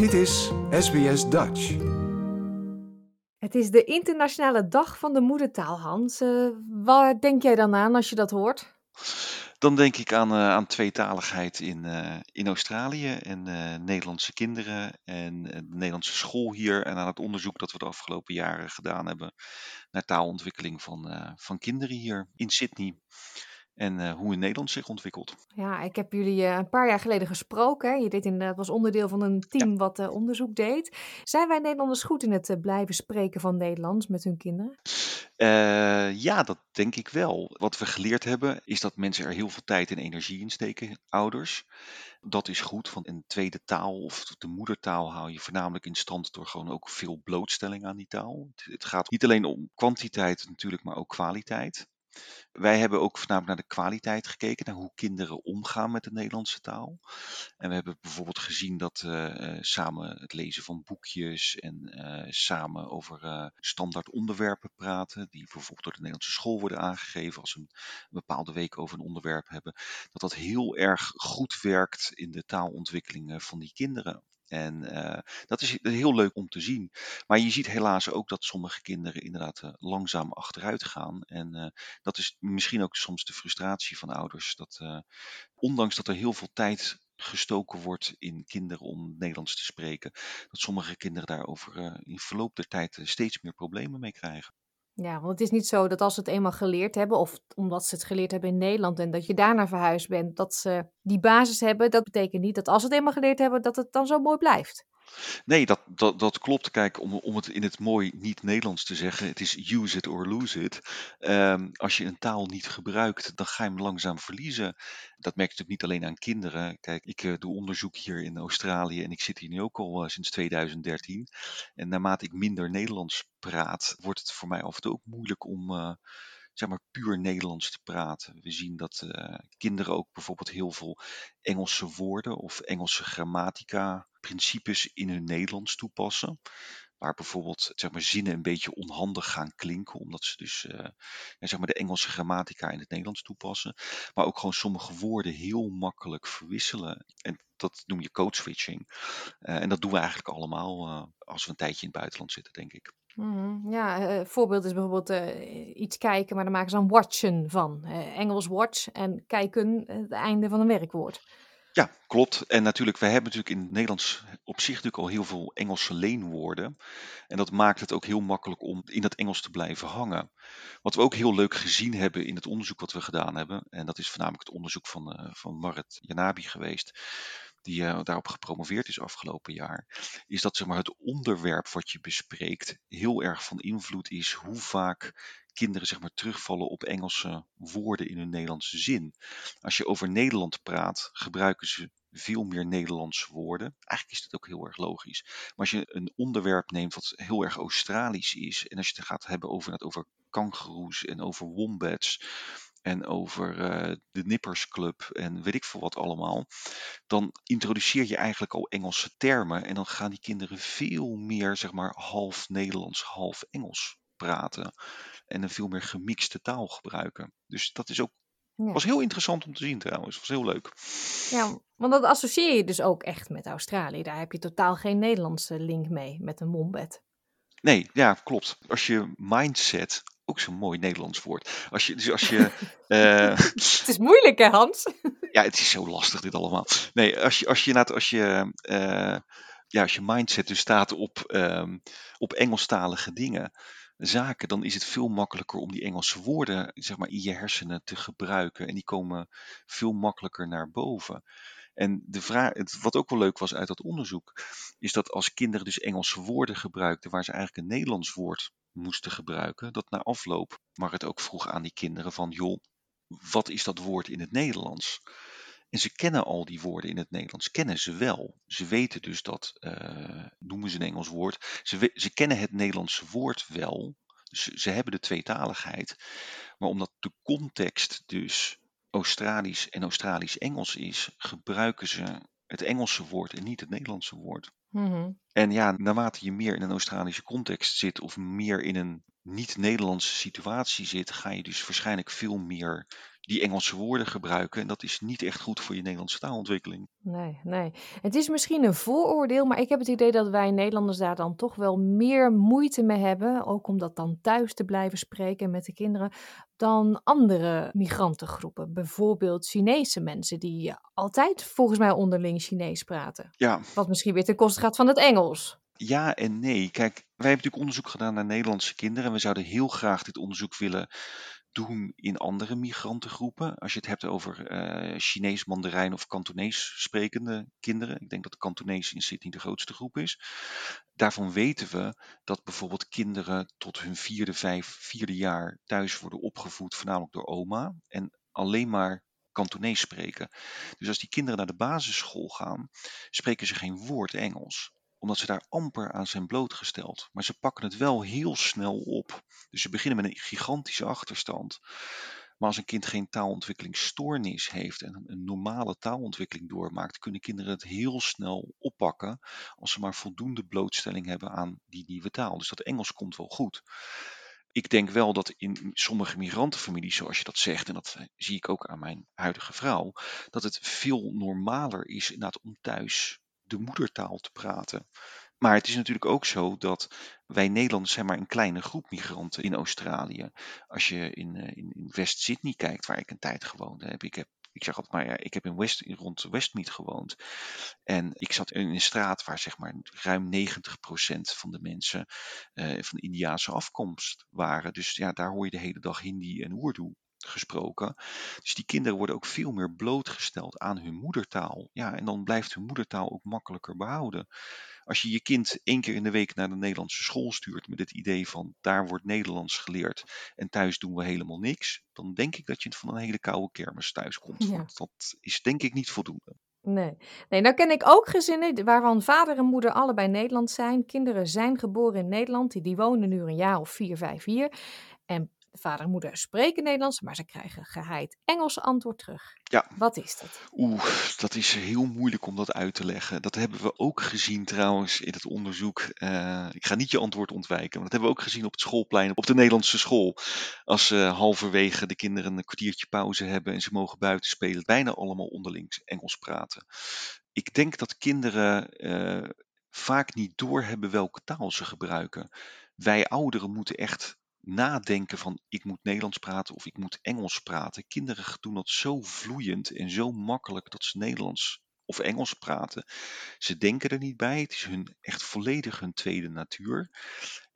Dit is SBS Dutch. Het is de Internationale Dag van de Moedertaal, Hans. Uh, waar denk jij dan aan als je dat hoort? Dan denk ik aan, uh, aan tweetaligheid in, uh, in Australië en Nederlandse kinderen en de Nederlandse school hier en aan het onderzoek dat we de afgelopen jaren gedaan hebben naar taalontwikkeling van, van kinderen hier in Sydney en uh, hoe in Nederland zich ontwikkelt. Ja, ik heb jullie uh, een paar jaar geleden gesproken. Hè? Je deed inderdaad, was onderdeel van een team ja. wat onderzoek deed. Zijn wij Nederlanders goed in het blijven spreken van Nederlands met hun kinderen? ja, dat denk ik wel. Wat we geleerd hebben is dat mensen er heel veel tijd en energie in steken, ouders. Dat is goed, want een tweede taal of de moedertaal hou je voornamelijk in stand door gewoon ook veel blootstelling aan die taal. Het gaat niet alleen om kwantiteit natuurlijk, maar ook kwaliteit. Wij hebben ook voornamelijk naar de kwaliteit gekeken, naar hoe kinderen omgaan met de Nederlandse taal. En we hebben bijvoorbeeld gezien dat uh, samen het lezen van boekjes en uh, samen over standaard onderwerpen praten, die bijvoorbeeld door de Nederlandse school worden aangegeven als we een, een bepaalde week over een onderwerp hebben, dat dat heel erg goed werkt in de taalontwikkeling van die kinderen. En uh, dat is heel leuk om te zien. Maar je ziet helaas ook dat sommige kinderen inderdaad uh, langzaam achteruit gaan. En uh, dat is misschien ook soms de frustratie van ouders. Dat ondanks dat er heel veel tijd gestoken wordt in kinderen om Nederlands te spreken, dat sommige kinderen daar over in verloop der tijd steeds meer problemen mee krijgen. Ja, want het is niet zo dat als ze het eenmaal geleerd hebben, of omdat ze het geleerd hebben in Nederland en dat je daarna verhuisd bent, dat ze die basis hebben. Dat betekent niet dat als ze het eenmaal geleerd hebben, dat het dan zo mooi blijft. Nee, dat, dat, dat klopt. Kijk, om, om het in het mooi niet-Nederlands te zeggen, het is use it or lose it. Um, als je een taal niet gebruikt, dan ga je hem langzaam verliezen. Dat merk je natuurlijk niet alleen aan kinderen. Kijk, ik uh, doe onderzoek hier in Australië en ik zit hier nu ook al uh, sinds 2013. En naarmate ik minder Nederlands praat, wordt het voor mij af en toe ook moeilijk om. Uh, zeg maar puur Nederlands te praten. We zien dat uh, kinderen ook bijvoorbeeld heel veel Engelse woorden of Engelse grammatica principes in hun Nederlands toepassen. Waar bijvoorbeeld zeg maar, zinnen een beetje onhandig gaan klinken, omdat ze dus uh, zeg maar de Engelse grammatica in het Nederlands toepassen. Maar ook gewoon sommige woorden heel makkelijk verwisselen. En dat noem je code switching. Uh, en dat doen we eigenlijk allemaal als we een tijdje in het buitenland zitten, denk ik. Mm, ja, uh, voorbeeld is bijvoorbeeld uh, iets kijken, maar dan maken ze dan watchen van. Engels watch en kijken het einde van een werkwoord. Ja, klopt. En natuurlijk, wij hebben natuurlijk in het Nederlands op zich natuurlijk al heel veel Engelse leenwoorden. En dat maakt het ook heel makkelijk om in dat Engels te blijven hangen. Wat we ook heel leuk gezien hebben in het onderzoek wat we gedaan hebben, en dat is voornamelijk het onderzoek van, van Marit Janabi geweest, die uh, daarop gepromoveerd is afgelopen jaar, is dat zeg maar, het onderwerp wat je bespreekt heel erg van invloed is hoe vaak kinderen zeg maar, terugvallen op Engelse woorden in hun Nederlandse zin. Als je over Nederland praat, gebruiken ze veel meer Nederlandse woorden. Eigenlijk is dat ook heel erg logisch. Maar als je een onderwerp neemt wat heel erg Australisch is, en als je het gaat hebben over, over kangoeroes en over wombats, en over uh, de Nippers Club en weet ik veel wat allemaal, dan introduceer je eigenlijk al Engelse termen en dan gaan die kinderen veel meer, zeg maar, half Nederlands, half Engels praten en een veel meer gemixte taal gebruiken. Dus dat is ook ja. Was heel interessant om te zien trouwens. Was heel leuk. Ja, want dat associeer je dus ook echt met Australië. Daar heb je totaal geen Nederlandse link mee met een wombat. Nee, ja, klopt. Als je mindset ook zo'n mooi Nederlands woord. Als je, dus als je, uh, het is moeilijk hè Hans? ja, het is zo lastig dit allemaal. Nee, als je, als je, als je, uh, ja, als je mindset dus staat op, um, op Engelstalige dingen, zaken, dan is het veel makkelijker om die Engelse woorden zeg maar, in je hersenen te gebruiken. En die komen veel makkelijker naar boven. En de vraag, het, wat ook wel leuk was uit dat onderzoek, is dat als kinderen dus Engelse woorden gebruikten waar ze eigenlijk een Nederlands woord moesten gebruiken, dat na afloop maar het ook vroeg aan die kinderen van joh, wat is dat woord in het Nederlands? En ze kennen al die woorden in het Nederlands, kennen ze wel. Ze weten dus dat, uh, noemen ze een Engels woord, ze, ze kennen het Nederlandse woord wel. Ze, ze hebben de tweetaligheid. Maar omdat de context dus Australisch en Australisch-Engels is, gebruiken ze het Engelse woord en niet het Nederlandse woord. Mm-hmm. En ja, naarmate je meer in een Australische context zit of meer in een niet-Nederlandse situatie zit, ga je dus waarschijnlijk veel meer die Engelse woorden gebruiken. En dat is niet echt goed voor je Nederlandse taalontwikkeling. Nee, nee. Het is misschien een vooroordeel, maar ik heb het idee dat wij Nederlanders daar dan toch wel meer moeite mee hebben. Ook om dat dan thuis te blijven spreken met de kinderen. Dan andere migrantengroepen. Bijvoorbeeld Chinese mensen die altijd volgens mij onderling Chinees praten. Ja, Wat misschien weer ten koste gaat van het Engels. Ja en nee. Kijk, wij hebben natuurlijk onderzoek gedaan naar Nederlandse kinderen. En we zouden heel graag dit onderzoek willen doen in andere migrantengroepen. Als je het hebt over eh, Chinees, Mandarijn of Kantonees sprekende kinderen. Ik denk dat de Kantonees in Sydney de grootste groep is. Daarvan weten we dat bijvoorbeeld kinderen tot hun vierde, vijf, vierde jaar thuis worden opgevoed, voornamelijk door oma. En alleen maar Kantonees spreken. Dus als die kinderen naar de basisschool gaan, spreken ze geen woord Engels omdat ze daar amper aan zijn blootgesteld. Maar ze pakken het wel heel snel op. Dus ze beginnen met een gigantische achterstand. Maar als een kind geen taalontwikkelingsstoornis heeft en een normale taalontwikkeling doormaakt, kunnen kinderen het heel snel oppakken als ze maar voldoende blootstelling hebben aan die nieuwe taal. Dus dat Engels komt wel goed. Ik denk wel dat in sommige migrantenfamilies, zoals je dat zegt, en dat zie ik ook aan mijn huidige vrouw, dat het veel normaler is inderdaad om thuis de moedertaal te praten. Maar het is natuurlijk ook zo dat wij Nederlanders zijn maar een kleine groep migranten in Australië. Als je in, eh, in, in West-Sydney kijkt, waar ik een tijd gewoond heb. Ik heb ik zeg altijd maar, ja, ik heb in West, rond Westmead gewoond. En ik zat in een straat waar zeg maar ruim 90% van de mensen uh, van Indiaanse afkomst waren. Dus ja, daar hoor je de hele dag Hindi en Urdu gesproken. Dus die kinderen worden ook veel meer blootgesteld aan hun moedertaal. Ja, en dan blijft hun moedertaal ook makkelijker behouden. Als je je kind één keer in de week naar de Nederlandse school stuurt met het idee van daar wordt Nederlands geleerd en thuis doen we helemaal niks, dan denk ik dat je van een hele koude kermis thuis komt. Ja. Want dat is denk ik niet voldoende. Nee. nee, nou ken ik ook gezinnen waarvan vader en moeder allebei Nederlands zijn. Kinderen zijn geboren in Nederland, die, die wonen nu een jaar of vier, vijf hier. En vader en moeder spreken Nederlands, maar ze krijgen geheid Engels antwoord terug. Ja. Wat is dat? Oeh, dat is heel moeilijk om dat uit te leggen. Dat hebben we ook gezien trouwens in het onderzoek. Uh, ik ga niet je antwoord ontwijken, maar dat hebben we ook gezien op het schoolplein, op de Nederlandse school. Als uh, halverwege de kinderen een kwartiertje pauze hebben en ze mogen buiten spelen, bijna allemaal onderling Engels praten. Ik denk dat kinderen uh, vaak niet doorhebben welke taal ze gebruiken. Wij ouderen moeten echt nadenken van ik moet Nederlands praten of ik moet Engels praten. Kinderen doen dat zo vloeiend en zo makkelijk dat ze Nederlands of Engels praten. Ze denken er niet bij. Het is hun echt volledig hun tweede natuur.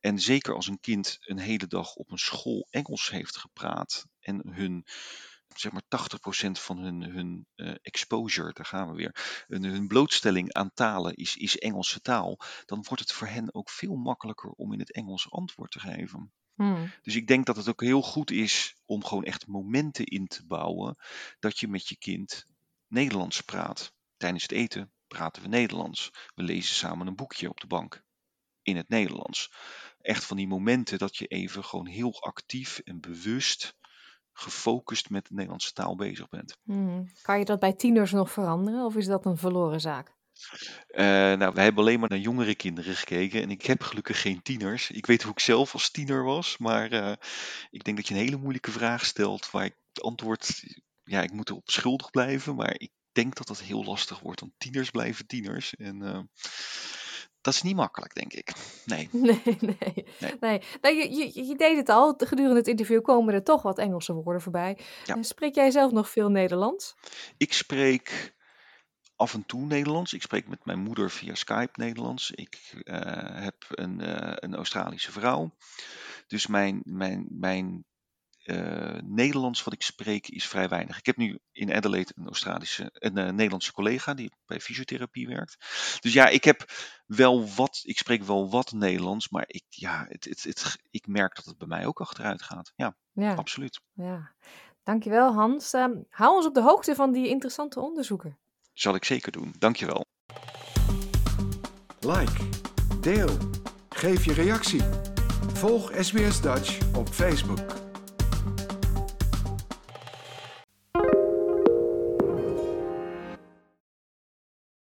En zeker als een kind een hele dag op een school Engels heeft gepraat en hun zeg maar 80% van hun, hun uh, exposure, daar gaan we weer, hun, hun blootstelling aan talen is, is Engelse taal, dan wordt het voor hen ook veel makkelijker om in het Engels antwoord te geven. Hmm. Dus ik denk dat het ook heel goed is om gewoon echt momenten in te bouwen dat je met je kind Nederlands praat. Tijdens het eten praten we Nederlands. We lezen samen een boekje op de bank in het Nederlands. Echt van die momenten dat je even gewoon heel actief en bewust gefocust met de Nederlandse taal bezig bent. Hmm. Kan je dat bij tieners nog veranderen of is dat een verloren zaak? Uh, nou, wij hebben alleen maar naar jongere kinderen gekeken en ik heb gelukkig geen tieners. Ik weet hoe ik zelf als tiener was, maar uh, ik denk dat je een hele moeilijke vraag stelt waar ik het antwoord, ja, ik moet erop schuldig blijven, maar ik denk dat dat heel lastig wordt, want tieners blijven tieners en uh, dat is niet makkelijk, denk ik. Nee. Nee, nee. nee. nee. Nou, je, je, je, deed het al. Gedurende het interview komen er toch wat Engelse woorden voorbij. Ja. Spreek jij zelf nog veel Nederlands? Ik spreek af en toe Nederlands. Ik spreek met mijn moeder via Skype Nederlands. Ik uh, heb een, uh, een Australische vrouw. Dus mijn, mijn, mijn uh, Nederlands wat ik spreek is vrij weinig. Ik heb nu in Adelaide een, Australische, een Nederlandse collega die bij fysiotherapie werkt. Dus ja, ik heb wel wat, ik spreek wel wat Nederlands, maar ik, ja, het, het, het, ik merk dat het bij mij ook achteruit gaat. Ja, ja. absoluut. Ja. Dankjewel Hans. Uh, hou ons op de hoogte van die interessante onderzoeken. Zal ik zeker doen. Dankjewel. Like, deel, geef je reactie. Volg SBS Dutch op Facebook.